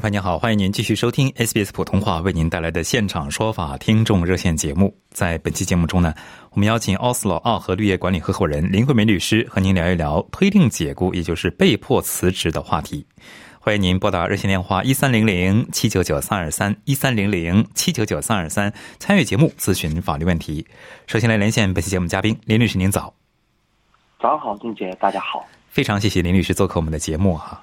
众朋友您好，欢迎您继续收听 SBS 普通话为您带来的现场说法听众热线节目。在本期节目中呢，我们邀请奥斯洛奥和绿业管理合伙人林慧梅律师和您聊一聊推定解雇，也就是被迫辞职的话题。欢迎您拨打热线电话一三零零七九九三二三一三零零七九九三二三参与节目咨询法律问题。首先来连线本期节目嘉宾林律师，您早。早上好，静姐，大家好。非常谢谢林律师做客我们的节目哈。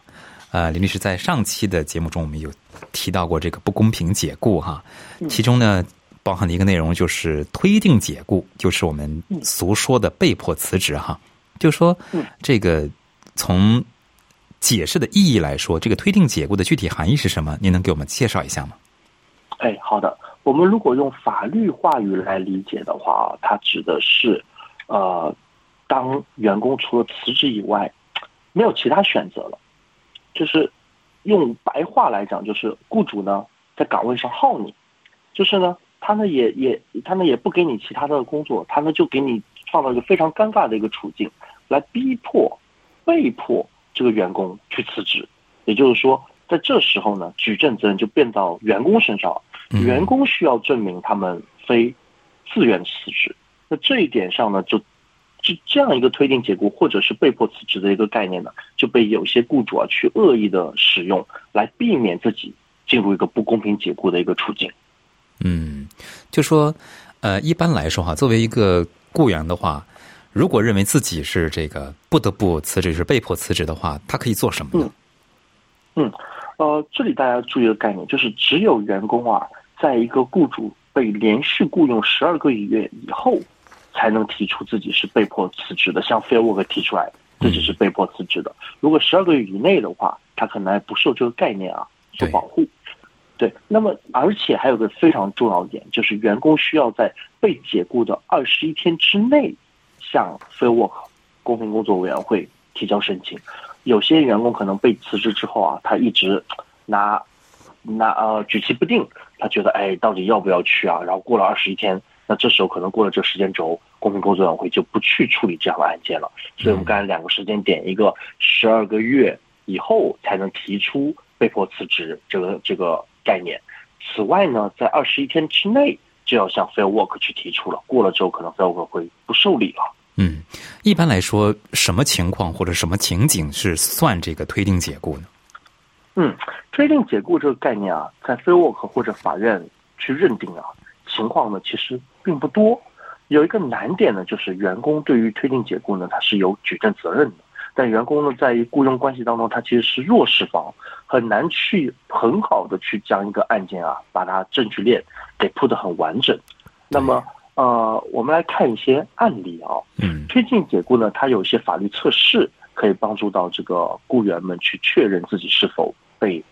呃，林律师在上期的节目中，我们有提到过这个不公平解雇哈，其中呢包含的一个内容就是推定解雇，就是我们俗说的被迫辞职哈。就说这个从解释的意义来说，这个推定解雇的具体含义是什么？您能给我们介绍一下吗？哎，好的。我们如果用法律话语来理解的话，它指的是呃，当员工除了辞职以外，没有其他选择了。就是用白话来讲，就是雇主呢在岗位上耗你，就是呢他呢也也他呢也不给你其他的工作，他呢就给你创造一个非常尴尬的一个处境，来逼迫、被迫这个员工去辞职。也就是说，在这时候呢，举证责任就变到员工身上了，员工需要证明他们非自愿辞职。那这一点上呢，就。是这样一个推定解雇或者是被迫辞职的一个概念呢，就被有些雇主啊去恶意的使用，来避免自己进入一个不公平解雇的一个处境。嗯，就说，呃，一般来说哈，作为一个雇员的话，如果认为自己是这个不得不辞职，是被迫辞职的话，他可以做什么呢？嗯，呃，这里大家注意个概念就是，只有员工啊，在一个雇主被连续雇佣十二个月以后。才能提出自己是被迫辞职的，像 Fair Work 提出来自己是被迫辞职的。如果十二个月以内的话，他可能还不受这个概念啊所保护。对，那么而且还有个非常重要的点，就是员工需要在被解雇的二十一天之内向 Fair Work 公平工作委员会提交申请。有些员工可能被辞职之后啊，他一直拿拿呃举棋不定，他觉得哎到底要不要去啊？然后过了二十一天。那这时候可能过了这个时间轴，公平工作委员会就不去处理这样的案件了。所以，我们刚才两个时间点，一个十二个月以后才能提出被迫辞职这个这个概念。此外呢，在二十一天之内就要向 Fair Work 去提出了，过了之后可能 Fair Work 会不受理了。嗯，一般来说，什么情况或者什么情景是算这个推定解雇呢？嗯，推定解雇这个概念啊，在 Fair Work 或者法院去认定啊。情况呢，其实并不多。有一个难点呢，就是员工对于推定解雇呢，他是有举证责任的。但员工呢，在于雇佣关系当中，他其实是弱势方，很难去很好的去将一个案件啊，把它证据链给铺得很完整。那么，呃，我们来看一些案例啊。嗯。推进解雇呢，它有一些法律测试可以帮助到这个雇员们去确认自己是否被。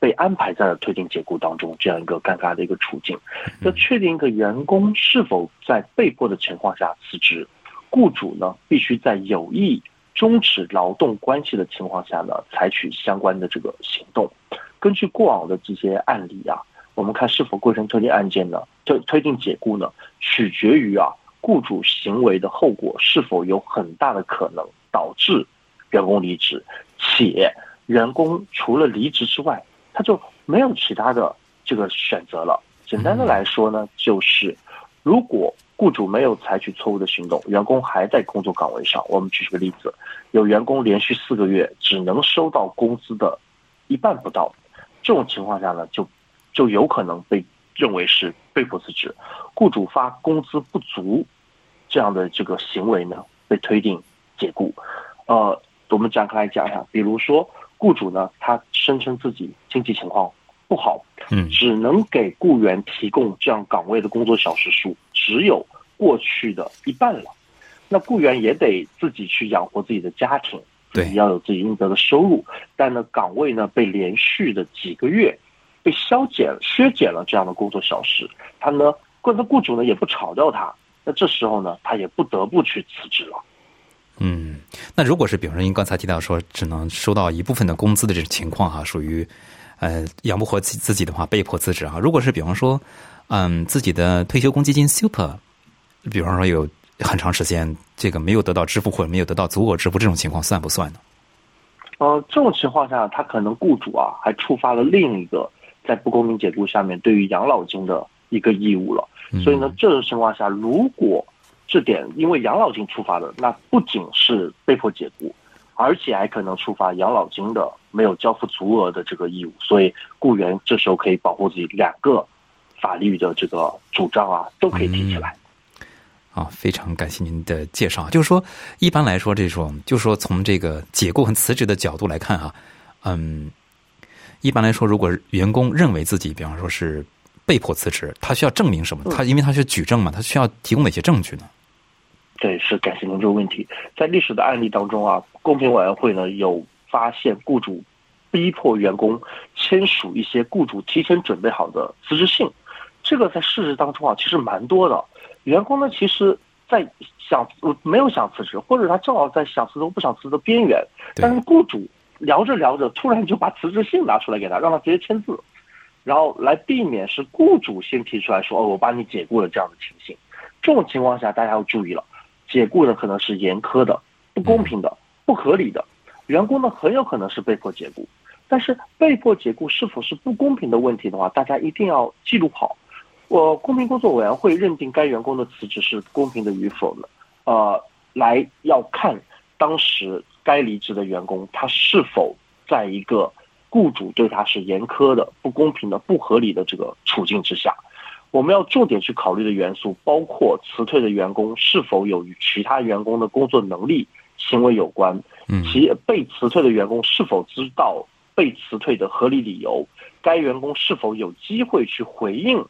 被安排在了推定解雇当中，这样一个尴尬的一个处境。要确定一个员工是否在被迫的情况下辞职，雇主呢必须在有意终止劳动关系的情况下呢，采取相关的这个行动。根据过往的这些案例啊，我们看是否构成推定案件呢？推推定解雇呢，取决于啊雇主行为的后果是否有很大的可能导致员工离职，且员工除了离职之外。他就没有其他的这个选择了。简单的来说呢，就是如果雇主没有采取错误的行动，员工还在工作岗位上。我们举个例子，有员工连续四个月只能收到工资的一半不到，这种情况下呢，就就有可能被认为是被迫辞职。雇主发工资不足这样的这个行为呢，被推定解雇。呃，我们展开来讲一下，比如说。雇主呢，他声称自己经济情况不好，嗯只能给雇员提供这样岗位的工作小时数只有过去的一半了。那雇员也得自己去养活自己的家庭，自己对要有自己应得的收入。但呢，岗位呢被连续的几个月被削减、削减了这样的工作小时，他呢，或者雇主呢也不炒掉他，那这时候呢，他也不得不去辞职了。嗯，那如果是比方说您刚才提到说只能收到一部分的工资的这种情况哈、属于呃养不活自自己的话被迫辞职啊。如果是比方说嗯自己的退休公积金 Super，比方说有很长时间这个没有得到支付或者没有得到足额支付这种情况算不算呢？呃，这种情况下，他可能雇主啊还触发了另一个在不公平解雇下面对于养老金的一个义务了。所以呢，这种情况下，如果这点因为养老金触发的，那不仅是被迫解雇，而且还可能触发养老金的没有交付足额的这个义务。所以雇员这时候可以保护自己两个法律的这个主张啊，都可以提起来。啊，非常感谢您的介绍。就是说，一般来说，这种就是说从这个解雇和辞职的角度来看啊、嗯，一般来说，如果员工认为自己，比方说是被迫辞职，他需要证明什么？他因为他是举证嘛，他需要提供哪些证据呢？对，是感谢您这个问题。在历史的案例当中啊，公平委员会呢有发现雇主逼迫员工签署一些雇主提前准备好的辞职信，这个在事实当中啊其实蛮多的。员工呢其实，在想呃没有想辞职，或者他正好在想辞职不想辞职的边缘，但是雇主聊着聊着，突然就把辞职信拿出来给他，让他直接签字，然后来避免是雇主先提出来说哦我把你解雇了这样的情形。这种情况下，大家要注意了。解雇的可能是严苛的、不公平的、不合理的，员工呢很有可能是被迫解雇。但是被迫解雇是否是不公平的问题的话，大家一定要记录好。我公平工作委员会认定该员工的辞职是公平的与否呢？呃，来要看当时该离职的员工他是否在一个雇主对他是严苛的、不公平的、不合理的这个处境之下。我们要重点去考虑的元素包括辞退的员工是否有与其他员工的工作能力、行为有关，嗯其被辞退的员工是否知道被辞退的合理理由，该员工是否有机会去回应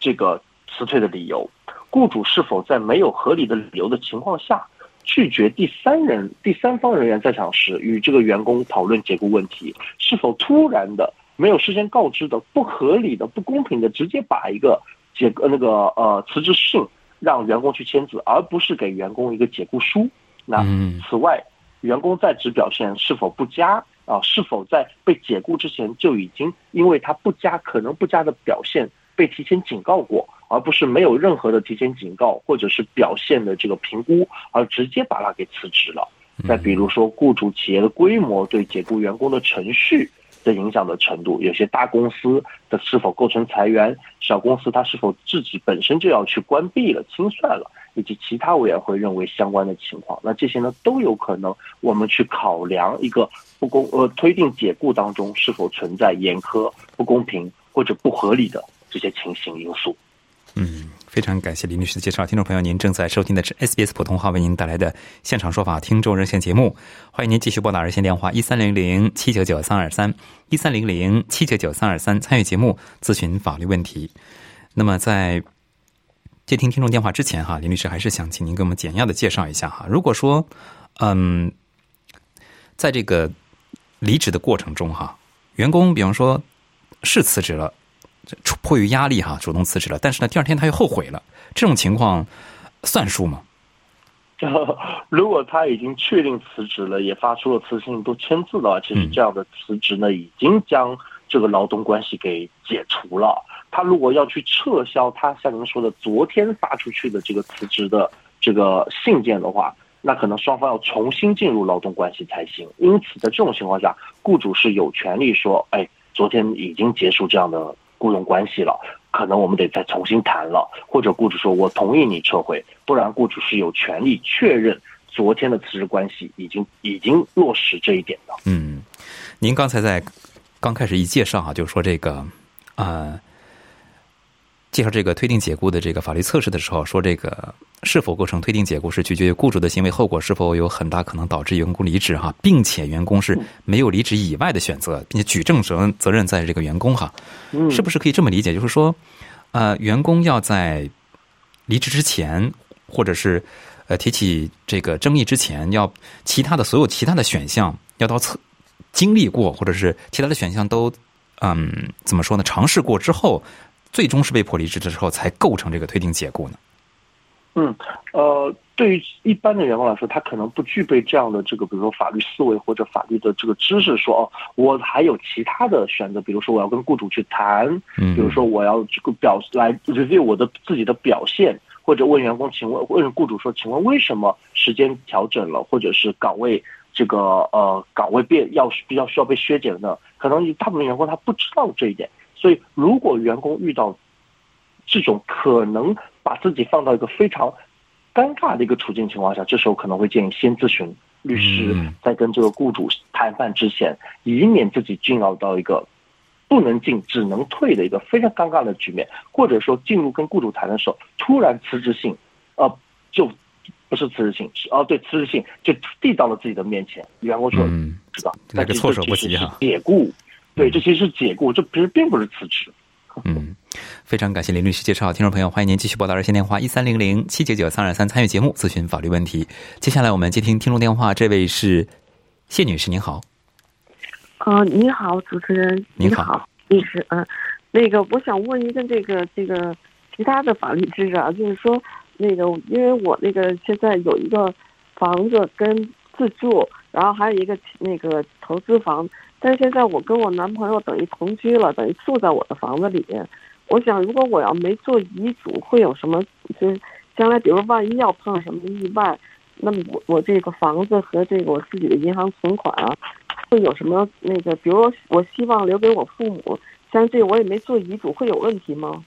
这个辞退的理由，雇主是否在没有合理的理由的情况下拒绝第三人、第三方人员在场时与这个员工讨论解雇问题，是否突然的。没有事先告知的、不合理的、不公平的，直接把一个解呃那个呃辞职信让员工去签字，而不是给员工一个解雇书。那嗯此外，员工在职表现是否不佳啊？是否在被解雇之前就已经因为他不佳可能不佳的表现被提前警告过，而不是没有任何的提前警告或者是表现的这个评估，而直接把他给辞职了。再比如说，雇主企业的规模对解雇员工的程序。的影响的程度，有些大公司的是否构成裁员，小公司它是否自己本身就要去关闭了、清算了，以及其他委员会认为相关的情况，那这些呢都有可能我们去考量一个不公呃推定解雇当中是否存在严苛、不公平或者不合理的这些情形因素。嗯，非常感谢林律师的介绍。听众朋友，您正在收听的是 SBS 普通话为您带来的现场说法听众热线节目，欢迎您继续拨打热线电话一三零零七九九三二三一三零零七九九三二三参与节目咨询法律问题。那么在接听听众电话之前哈，林律师还是想请您给我们简要的介绍一下哈。如果说嗯，在这个离职的过程中哈，员工比方说是辞职了。迫于压力哈，主动辞职了，但是呢，第二天他又后悔了，这种情况算数吗？如果他已经确定辞职了，也发出了辞职信，都签字的话，其实这样的辞职呢，已经将这个劳动关系给解除了。他如果要去撤销他像您说的昨天发出去的这个辞职的这个信件的话，那可能双方要重新进入劳动关系才行。因此，在这种情况下，雇主是有权利说，哎，昨天已经结束这样的雇佣关系了。可能我们得再重新谈了，或者雇主说我同意你撤回，不然雇主是有权利确认昨天的辞职关系已经已经落实这一点的。嗯，您刚才在刚开始一介绍啊，就说这个呃，介绍这个推定解雇的这个法律测试的时候，说这个是否构成推定解雇是取决于雇主的行为后果是否有很大可能导致员工离职哈，并且员工是没有离职以外的选择，并且举证责任责任在这个员工哈，是不是可以这么理解？就是说，呃，员工要在离职之前，或者是呃提起这个争议之前，要其他的所有其他的选项要到测经历过，或者是其他的选项都嗯怎么说呢？尝试过之后。最终是被迫离职的时候，才构成这个推定解雇呢。嗯，呃，对于一般的员工来说，他可能不具备这样的这个，比如说法律思维或者法律的这个知识，说哦，我还有其他的选择，比如说我要跟雇主去谈，嗯，比如说我要这个表来 review 我的自己的表现，或者问员工，请问问雇主说，请问为什么时间调整了，或者是岗位这个呃岗位变要比较需要被削减呢？可能大部分员工他不知道这一点。所以，如果员工遇到这种可能把自己放到一个非常尴尬的一个处境情况下，这时候可能会建议先咨询律师，在跟这个雇主谈判之前，以免自己进入到一个不能进只能退的一个非常尴尬的局面，或者说进入跟雇主谈的时候，突然辞职信，呃，就不是辞职信，是哦，对，辞职信就递到了自己的面前，员工说，嗯。知道，那个措手不及哈，解雇。对，这其实是解雇，这其实并不是辞职。嗯，非常感谢林律师介绍，听众朋友，欢迎您继续拨打热线电话一三零零七九九三二三参与节目咨询法律问题。接下来我们接听听众电话，这位是谢女士，您好。呃，你好，主持人，您好，律师，嗯，那个我想问一个这个这个其他的法律知识啊，就是说那个因为我那个现在有一个房子跟自住，然后还有一个那个投资房。但现在我跟我男朋友等于同居了，等于住在我的房子里面。我想，如果我要没做遗嘱，会有什么？就是将来，比如万一要碰上什么意外，那么我我这个房子和这个我自己的银行存款啊，会有什么那个？比如我希望留给我父母，像这我也没做遗嘱，会有问题吗？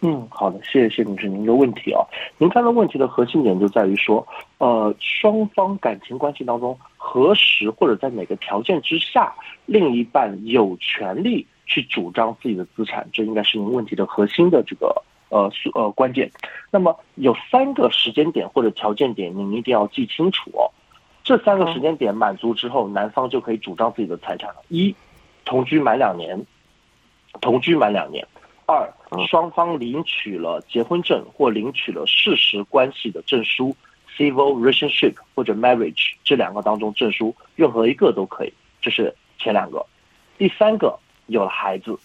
嗯，好的，谢谢谢女士您的问题啊。您看到问题的核心点就在于说，呃，双方感情关系当中，何时或者在哪个条件之下，另一半有权利去主张自己的资产，这应该是您问题的核心的这个呃呃关键。那么有三个时间点或者条件点，您一定要记清楚哦。这三个时间点满足之后，男方就可以主张自己的财产了。一，同居满两年，同居满两年。二，双方领取了结婚证或领取了事实关系的证书，civil relationship 或者 marriage 这两个当中证书任何一个都可以，这是前两个。第三个有了孩子，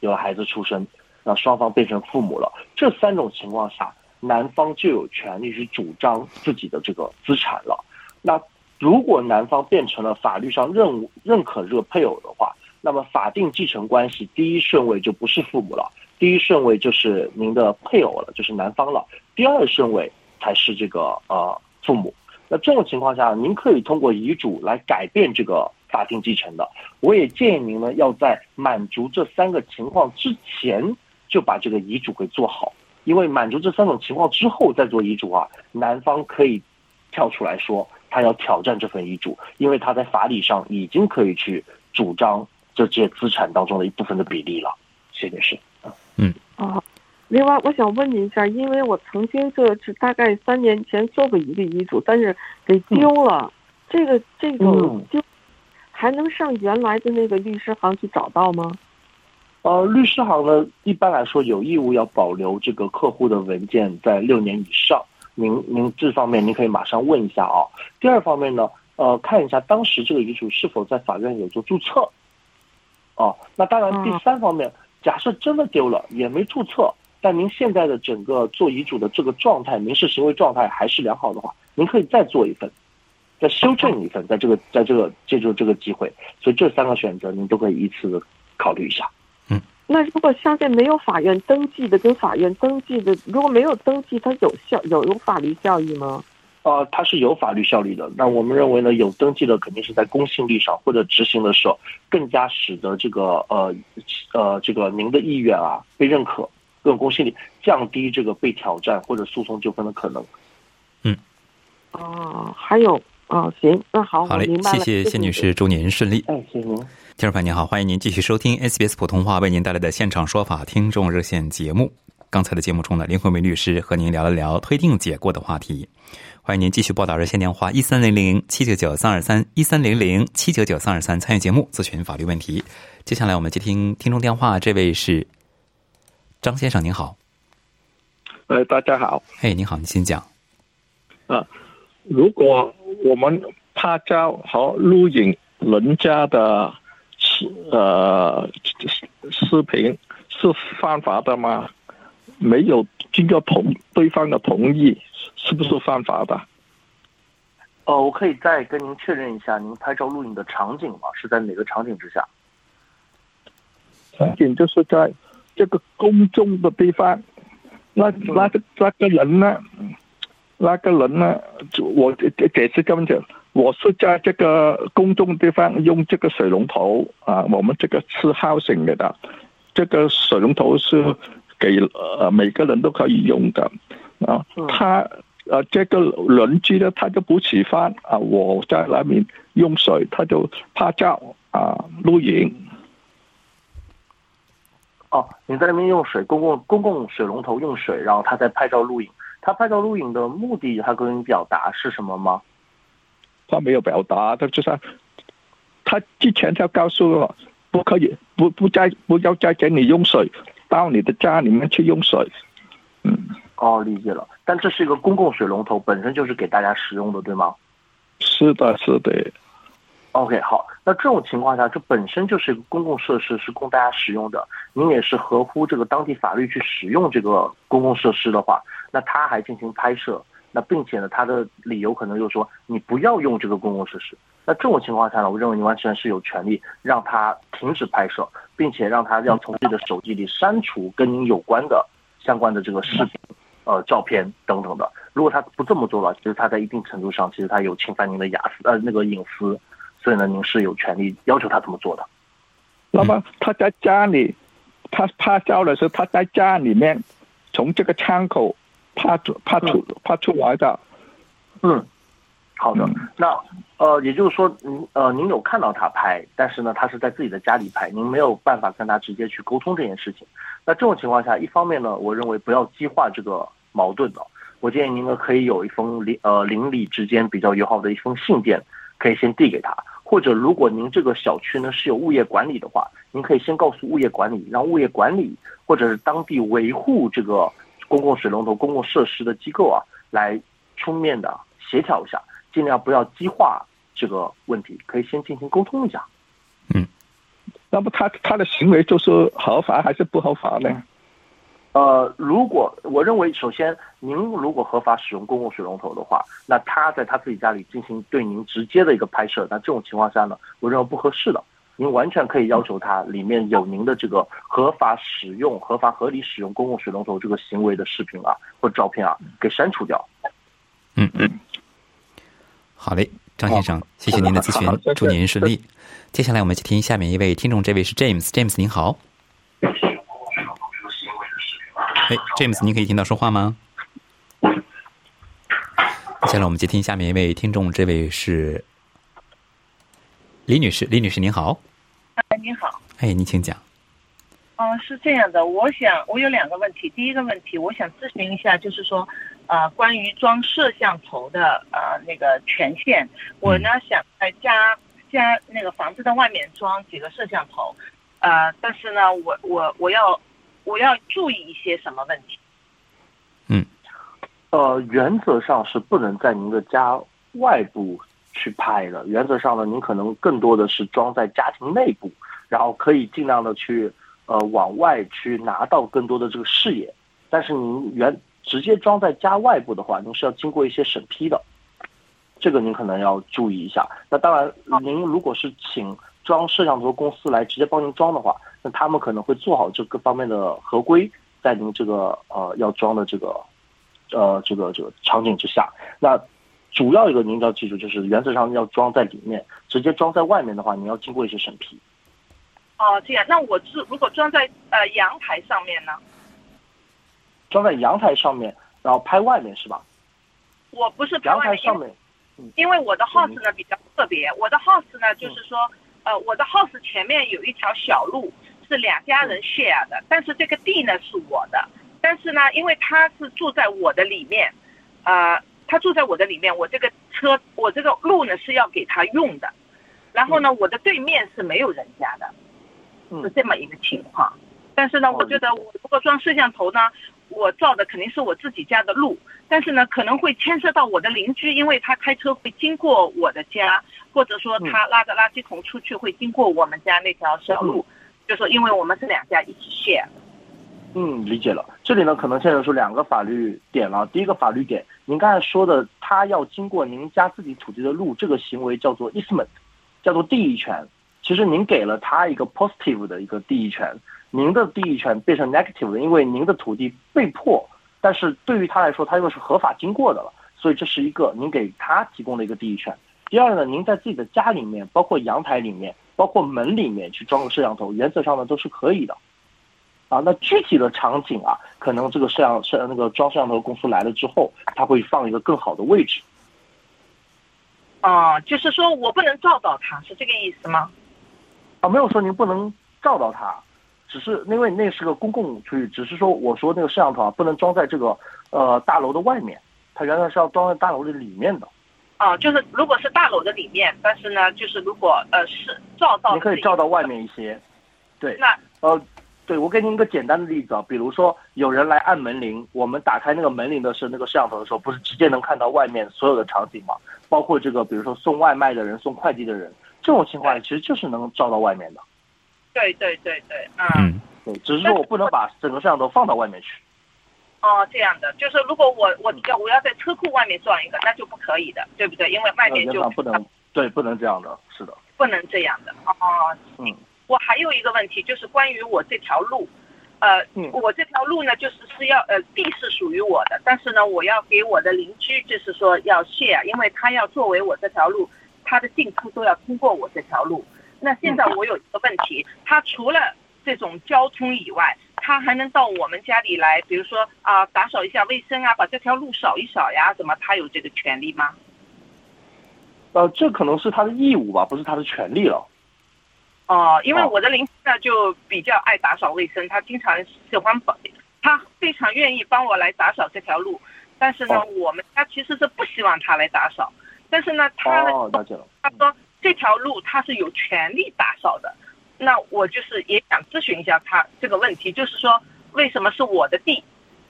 有了孩子出生，那双方变成父母了，这三种情况下，男方就有权利去主张自己的这个资产了。那如果男方变成了法律上认认可这个配偶的话。那么法定继承关系第一顺位就不是父母了，第一顺位就是您的配偶了，就是男方了。第二顺位才是这个呃父母。那这种情况下，您可以通过遗嘱来改变这个法定继承的。我也建议您呢，要在满足这三个情况之前就把这个遗嘱给做好，因为满足这三种情况之后再做遗嘱啊，男方可以跳出来说他要挑战这份遗嘱，因为他在法理上已经可以去主张。这些资产当中的一部分的比例了，谢女士。嗯。哦，另外我想问您一下，因为我曾经就是大概三年前做过一个遗嘱，但是给丢了。这个这种丢，还能上原来的那个律师行去找到吗？呃，律师行呢，一般来说有义务要保留这个客户的文件在六年以上。您您这方面您可以马上问一下啊。第二方面呢，呃，看一下当时这个遗嘱是否在法院有做注册。哦，那当然，第三方面，假设真的丢了，也没注册，但您现在的整个做遗嘱的这个状态，民事行为状态还是良好的话，您可以再做一份，再修正一份，在这个在这个借助这个机会，所以这三个选择您都可以依次考虑一下。嗯，那如果下面没有法院登记的，跟法院登记的，如果没有登记，它有效有有法律效益吗？呃，它是有法律效力的。那我们认为呢，有登记的肯定是在公信力上或者执行的时候，更加使得这个呃呃这个您的意愿啊被认可，更公信力，降低这个被挑战或者诉讼纠纷的可能。嗯。哦，还有哦，行，那好，好嘞，谢谢谢女士，祝您顺利。哎，谢谢您。听众朋友您好，欢迎您继续收听 SBS 普通话为您带来的现场说法听众热线节目。刚才的节目中呢，林慧梅律师和您聊了聊推定解过的话题。欢迎您继续拨打热线电话一三零零七九九三二三一三零零七九九三二三参与节目咨询法律问题。接下来我们接听听众电话，这位是张先生，您好。呃，大家好。嘿，您好，您先讲。啊，如果我们拍照和录影人家的视呃视频是犯法的吗？没有经过同对方的同意，是不是犯法的？呃，我可以再跟您确认一下，您拍照录影的场景吗？是在哪个场景之下？场景就是在这个公众的地方。那那个那个人呢？那个人呢？我解释跟讲，我是在这个公众地方用这个水龙头啊，我们这个是 housing 的，这个水龙头是给呃每个人都可以用的啊。他呃这个邻居呢，他就不喜欢啊，我在那边用水，他就拍照啊录影。哦，你在那边用水，公共公共水龙头用水，然后他在拍照录影。他拍照录影的目的，他跟你表达是什么吗？他没有表达，他就是他之前他告诉我，不可以，不不再不要再给你用水，到你的家里面去用水。嗯，哦，理解了。但这是一个公共水龙头，本身就是给大家使用的，对吗？是的，是的。OK，好，那这种情况下，这本身就是一个公共设施，是供大家使用的。您也是合乎这个当地法律去使用这个公共设施的话，那他还进行拍摄，那并且呢，他的理由可能就是说你不要用这个公共设施。那这种情况下呢，我认为你完全是有权利让他停止拍摄，并且让他要从自己的手机里删除跟您有关的相关的这个视频、呃照片等等的。如果他不这么做了，其实他在一定程度上，其实他有侵犯您的雅私呃那个隐私。所以呢，您是有权利要求他这么做的。那么他在家里，他拍照的时候，他在家里面从这个窗口拍出、拍出、拍出来的。嗯，好的。那呃，也就是说，您呃，您有看到他拍，但是呢，他是在自己的家里拍，您没有办法跟他直接去沟通这件事情。那这种情况下，一方面呢，我认为不要激化这个矛盾的。我建议您呢，可以有一封邻呃邻里之间比较友好的一封信件，可以先递给他。或者，如果您这个小区呢是有物业管理的话，您可以先告诉物业管理，让物业管理或者是当地维护这个公共水龙头、公共设施的机构啊，来出面的协调一下，尽量不要激化这个问题，可以先进行沟通一下。嗯，那么他他的行为就是合法还是不合法呢？呃，如果我认为，首先您如果合法使用公共水龙头的话，那他在他自己家里进行对您直接的一个拍摄，那这种情况下呢，我认为不合适的。您完全可以要求他里面有您的这个合法使用、合法合理使用公共水龙头这个行为的视频啊或照片啊，给删除掉。嗯嗯，好嘞，张先生，谢谢您的咨询，祝您顺利。接下来我们去听下面一位听众，这位是 James，James 您好。哎，James，您可以听到说话吗？接下来我们接听下面一位听众，这位是李女士。李女士您好。哎，您好。哎，您请讲。哦，是这样的，我想我有两个问题。第一个问题，我想咨询一下，就是说，呃，关于装摄像头的呃那个权限，我呢想在家家那个房子的外面装几个摄像头，呃，但是呢，我我我要。我要注意一些什么问题？嗯，呃，原则上是不能在您的家外部去拍的。原则上呢，您可能更多的是装在家庭内部，然后可以尽量的去呃往外去拿到更多的这个视野。但是您原直接装在家外部的话，您是要经过一些审批的，这个您可能要注意一下。那当然，您如果是请装摄像头公司来直接帮您装的话。那他们可能会做好这各方面的合规，在您这个呃要装的这个，呃这个这个场景之下。那主要一个您要记住，就是原则上要装在里面，直接装在外面的话，你要经过一些审批。哦，这样。那我是如果装在呃阳台上面呢？装在阳台上面，然后拍外面是吧？我不是阳台上面，因为我的 house 呢比较特别，我的 house 呢就是说，呃，我的 house 前面有一条小路。是两家人 share 的，但是这个地呢是我的，但但是呢，因为他是住在我的里面，呃，他住在我的里面，我这个车，我这个路呢是要给他用的，然后呢，我的对面是没有人家的，嗯是这么一个情况。但是呢，哦我觉得我如果装摄像头呢，我造的肯定是我自己家的路，但是呢，可能会牵涉到我的邻居，因为他开车会经过我的家，或者说他拉着垃圾桶出去会经过我们家那条小路，就说因为我们是两家一起 share。嗯，理解了。这里呢，可能牵扯出两个法律点了。第一个法律点，您刚才说的，他要经过您家自己土地的路，这个行为叫做 easement，叫做地役权。其实您给了他一个 positive 的一个地役权，您的地役权变成 negative 的，因为您的土地被迫，但是对于他来说，他又是合法经过的了，所以这是一个您给他提供的一个地役权。第二呢，您在自己的家里面，包括阳台里面，包括门里面去装个摄像头，原则上呢都是可以的。啊，那具体的场景啊，可能这个摄像摄那个装摄像头公司来了之后，他会放一个更好的位置。哦、就是说我不能照到他，是这个意思吗？啊，没有说您不能照到它，只是因为那是个公共区域，只是说我说那个摄像头啊不能装在这个呃大楼的外面，它原来是要装在大楼的里面的。啊，就是如果是大楼的里面，但是呢，就是如果呃是照到，你可以照到外。面一些。对，那呃，对我给您一个简单的例子啊，比如说有人来按门铃，我们打开那个门铃的是那个摄像头的时候，不是直接能看到外面所有的场景吗？包括这个，比如说送外卖的人、送快递的人，这种情况其实就是能照到外面的。对对对对，嗯。嗯对，只是说我不能把整个摄像头放到外面去。哦，这样的，就是如果我我要我要在车库外面装一个，那就不可以的，对不对？因为外面就本不能，对，不能这样的，是的，不能这样的。哦，嗯我还有一个问题，就是关于我这条路，呃，嗯我这条路呢，就是是要呃地是属于我的，但是呢，我要给我的邻居，就是说要 share，因为他要作为我这条路，他的进出都要通过我这条路。那现在我有一个问题，他除了这种交通以外，他还能到我们家里来，比如说啊、打扫一下卫生啊，把这条路扫一扫呀，怎么他有这个权利吗？呃，这可能是他的义务吧，不是他的权利了。哦，因为哦我的邻居呢就比较爱打扫卫生，他经常喜欢帮，他非常愿意帮我来打扫这条路。但是呢，哦我们家其实是不希望他来打扫，但是呢，他呢，哦，了解了。他说这条路他是有权利打扫的。那我就是也想咨询一下他这个问题，就是说为什么是我的地，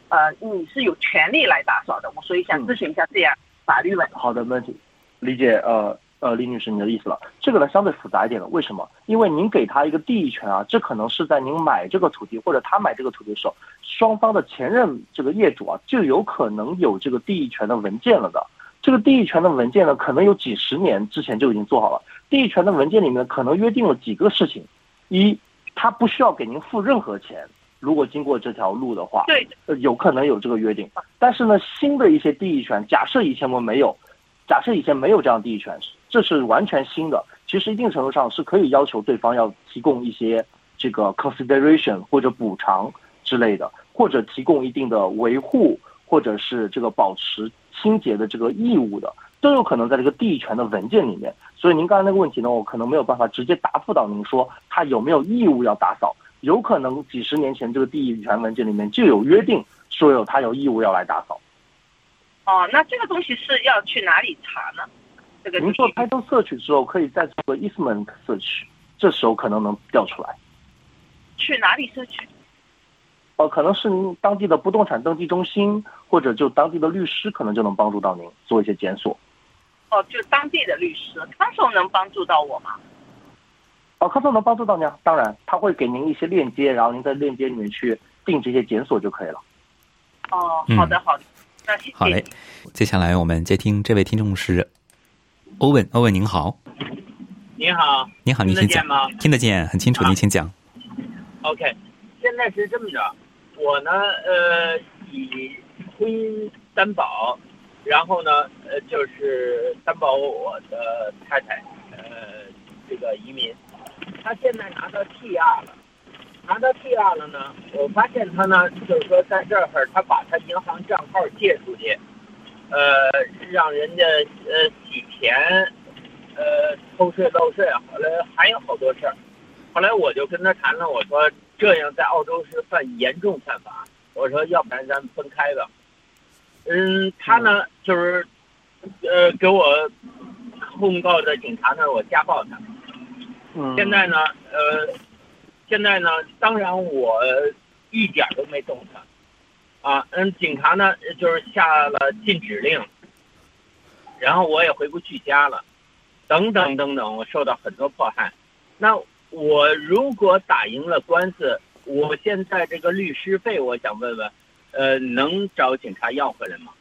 呃，你是有权利来打扫的？我所以想嗯咨询一下这样法律问题。好的，没问题，理解。呃呃，李女士，你的意思了。这个呢相对复杂一点了，为什么？因为您给他一个地役权啊，这可能是在您买这个土地或者他买这个土地的时候，双方的前任这个业主啊，就有可能有这个地役权的文件了的。这个地役权的文件呢，可能有几十年之前就已经做好了。地役权的文件里面可能约定了几个事情：一，他不需要给您付任何钱，如果经过这条路的话，对，呃，有可能有这个约定，但是呢，新的一些地役权，假设以前我们没有，假设以前没有这样地役权，这是完全新的。其实一定程度上是可以要求对方要提供一些这个 consideration 或者补偿之类的，或者提供一定的维护或者是这个保持清洁的这个义务的，都有可能在这个地役权的文件里面。所以您刚才那个问题呢，我可能没有办法直接答复到您说他有没有义务要打扫。有可能几十年前这个地役权文件里面就有约定，说有他有义务要来打扫。哦，那这个东西是要去哪里查呢？这个您做地 title search 之后，可以再做个 easement search，这时候可能能调出来。去哪里社区？呃，可能是您当地的不动产登记中心，或者就当地的律师，可能就能帮助到您做一些检索。哦，就当地的律师，康手能帮助到我吗？哦，康总能帮助到您啊，当然他会给您一些链接，然后您在链接里面去定这些检索就可以了。哦，嗯好的好的，那谢谢。好嘞，接下来我们接听这位听众是欧文，欧文您好，您好，您好，您请讲听得见，吗听得见，很清楚，啊您请讲。？OK，现在是这么着，我呢，呃，以婚姻担保，然后呢，呃，就是担保我的太太，呃，这个移民，她现在拿到 TR 了，拿到 TR 了呢，我发现她呢，就是说在这儿，她把她银行账号借出去，呃，让人家呃洗钱，呃，偷税漏税，后来还有好多事儿。后来我就跟他谈了，我说这样在澳洲是犯严重犯法。我我说要不然咱们分开吧。嗯，他呢就是呃给我控告的警察呢，我家暴他。嗯，现在呢，呃，现在呢，当然我一点儿都没动他，啊，嗯，警察呢就是下了禁止令，然后我也回不去家了，等等等等，我受到很多迫害。那我如果打赢了官司，我现在这个律师费，我想问问，呃，能找警察要回来吗？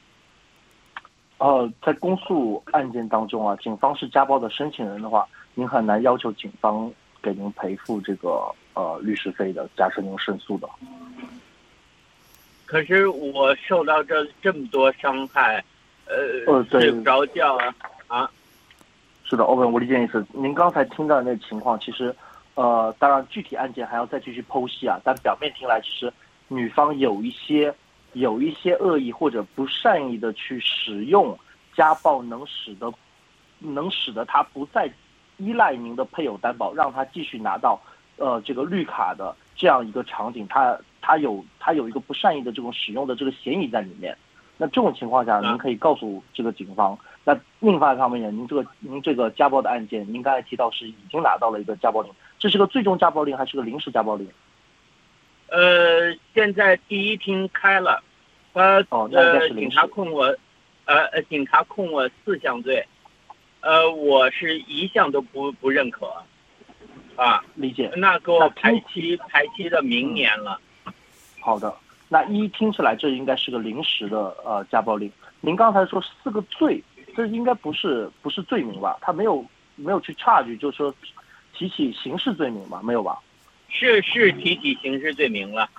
呃，在公诉案件当中啊，警方是家暴的申请人的话，您很难要求警方给您赔付这个呃律师费的。假设您胜诉的，可是我受到这这么多伤害，呃，呃对睡不着觉啊啊，是的，欧文，我理解意思。您刚才听到的那情况，其实，呃，当然具体案件还要再继续剖析啊。但表面听来，其实女方有一些有一些恶意或者不善意的去使用家暴，能使得能使得她不再依赖您的配偶担保，让她继续拿到呃这个绿卡的这样一个场景，她她有她有一个不善意的这种使用的这个嫌疑在里面。那这种情况下，您可以告诉这个警方。那另外一方面，您这个您这个家暴的案件，您刚才提到是已经拿到了一个家暴令，这是个最终家暴令还是个临时家暴令？呃，现在第一厅开了，他哦那应该呃警察控我，呃呃警察控我四项罪，呃我是一项都不不认可，啊，理解。那给我排期排期到明年了。好的，那一听起来这应该是个临时的呃家暴令。您刚才说四个罪，这应该不是不是罪名吧？他没有没有去 charge，就是说提起刑事罪名吗？没有吧？是是提起刑事罪名了，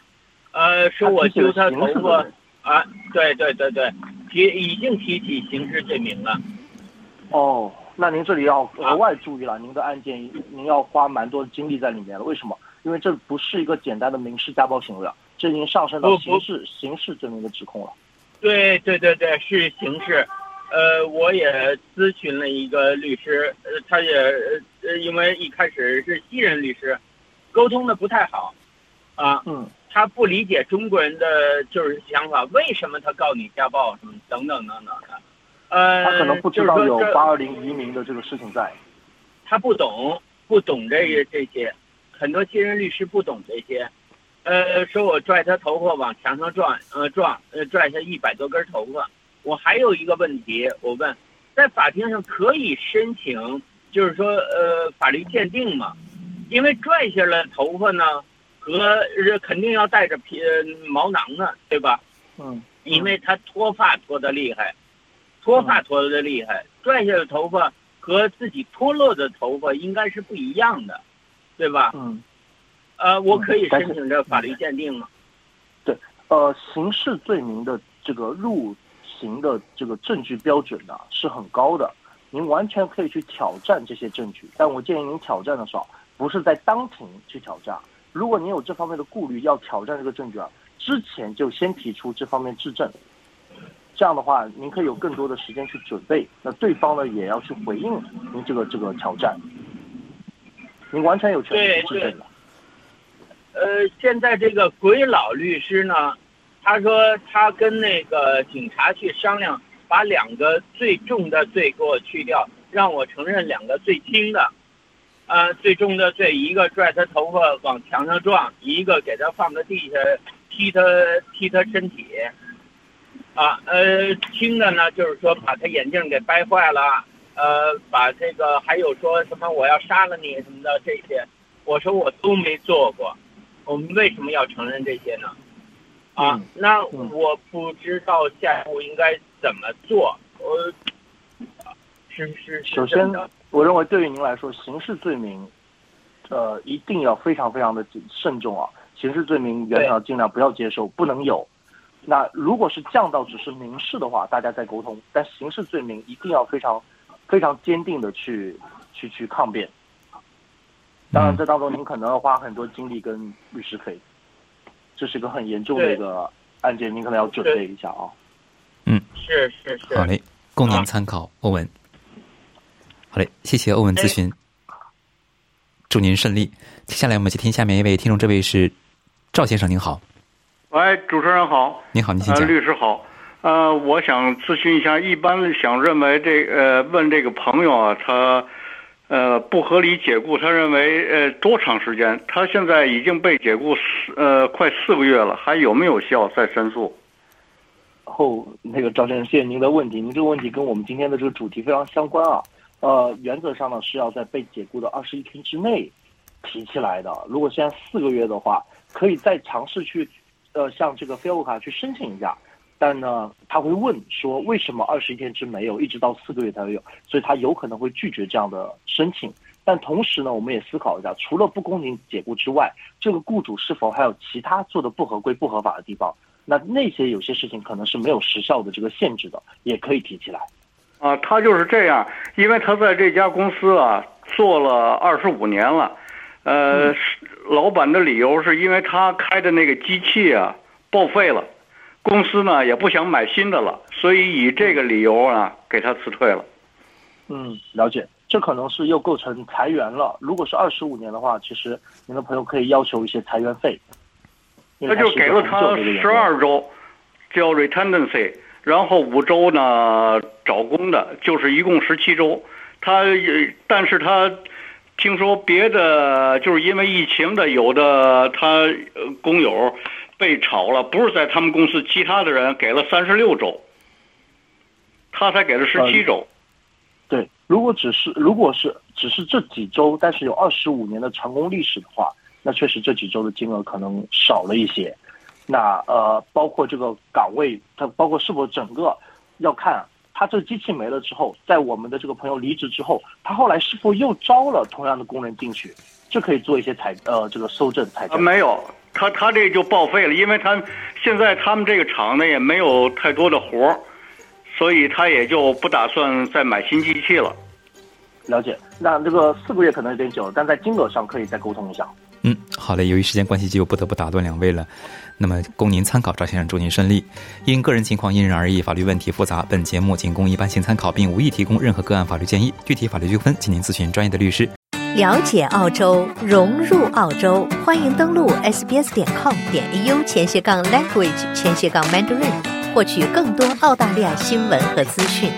呃，说我揪他头发啊，对对对对，提已经提起刑事罪名了。哦，那您这里要额外注意了，您的案件您要花蛮多精力在里面了。为什么？因为这不是一个简单的民事家暴行为了，这已经上升到刑事刑事罪名的指控了。对对对对，是刑事。呃，我也咨询了一个律师，呃，他也呃，因为一开始是西人律师，沟通的不太好，啊，嗯，他不理解中国人的就是想法，为什么他告你家暴什么等等等等的，呃，他可能不知道有八二零移民的这个事情在。他不懂，不懂这个这些，很多新人律师不懂这些，呃，说我拽他头发往墙上撞，呃撞，呃拽他一百多根头发。我还有一个问题，我问，在法庭上可以申请，就是说呃法律鉴定嘛？因为拽下来头发呢，和呃肯定要带着皮呃毛囊呢，对吧？嗯，因为他脱发脱的厉害，脱发脱的厉害，拽下的头发和自己脱落的头发应该是不一样的，对吧？嗯，呃，我可以申请这法律鉴定吗？对呃，刑事罪名的这个入刑的这个证据标准呢是很高的，您完全可以去挑战这些证据，但我建议您挑战的时候不是在当庭去挑战。如果您有这方面的顾虑，要挑战这个证据啊，之前就先提出这方面质证，这样的话您可以有更多的时间去准备，那对方呢也要去回应您这个这个挑战，您完全有权利去质证的。呃，现在这个鬼佬律师呢，他说他跟那个警察去商量，把两个最重的罪给我去掉，让我承认两个最轻的。呃，最重的罪，一个拽他头发往墙上撞，一个给他放在地下踢他踢他身体。啊，呃，轻的呢，就是说把他眼镜给掰坏了，呃，把这个还有说什么我要杀了你什么的这些，我说我都没做过，我们为什么要承认这些呢？啊，嗯那嗯我不知道下一步应该怎么做。呃是是是首先我认为对于您来说，刑事罪名，呃，一定要非常非常的慎重啊。刑事罪名原则上尽量不要接受，不能有。那如果是降到只是民事的话，大家再沟通。但刑事罪名一定要非常非常坚定的去去去抗辩。当然，嗯这当中您可能要花很多精力跟律师费，这是个很严重的一个案件，您可能要准备一下啊。是是是。好嘞，供您参考，欧文。好嘞，谢谢欧文咨询，祝您顺利。接下来我们接听下面一位听众，这位是赵先生，您好。喂，主持人好，您好，您请呃，讲。律师好，呃，我想咨询一下，一般想认为这呃问这个朋友啊，他呃不合理解雇，他认为呃多长时间？他现在已经被解雇四呃快四个月了，还有没有效再申诉？后那个赵先生，谢谢您的问题。您这个问题跟我们今天的这个主题非常相关啊。呃，原则上呢是要在被解雇的二十一天之内提起来的。如果现在四个月的话，可以再尝试去呃向这个飞欧卡去申请一下。但呢，他会问说为什么二十一天之内没有，一直到四个月才有，所以他有可能会拒绝这样的申请。但同时呢，我们也思考一下，除了不公平解雇之外，这个雇主是否还有其他做的不合规、不合法的地方？那那些有些事情可能是没有时效的这个限制的，也可以提起来。啊，他就是这样，因为他在这家公司啊做了二十五年了，呃，是老板的理由是因为他开的那个机器啊报废了，公司呢也不想买新的了，所以以这个理由啊给他辞退了。嗯，了解。这可能是又构成裁员了。如果是二十五年的话，其实您的朋友可以要求一些裁员费。他就给了他十二周，叫 retendency，然后五周呢找工的，就是一共十七周。他也，但是他听说别的就是因为疫情的，有的他呃工友被炒了，不是在他们公司，其他的人给了三十六周，他才给了十七周。对，如果只是如果是只是这几周，但是有二十五年的成功历史的话，那确实这几周的金额可能少了一些。那呃，包括这个岗位，它包括是否整个要看它这机器没了之后，在我们的这个朋友离职之后，他后来是否又招了同样的工人进去，这可以做一些采呃这个搜证采啊，证。没有，他他这就报废了，因为他现在他们这个厂呢也没有太多的活儿，所以他也就不打算再买新机器了。了解，那这个四个月可能有点久了，但在金额上可以再沟通一下。嗯，好嘞。由于时间关系，就不得不打断两位了。那么，供您参考，赵先生祝您顺利。因个人情况因人而异，法律问题复杂，本节目仅供一般性参考，并无意提供任何个案法律建议。具体法律纠纷，请您咨询专业的律师。了解澳洲，融入澳洲，欢迎登录 sbs 点 com 点 au 前斜杠 language 前斜杠 mandarin，获取更多澳大利亚新闻和资讯。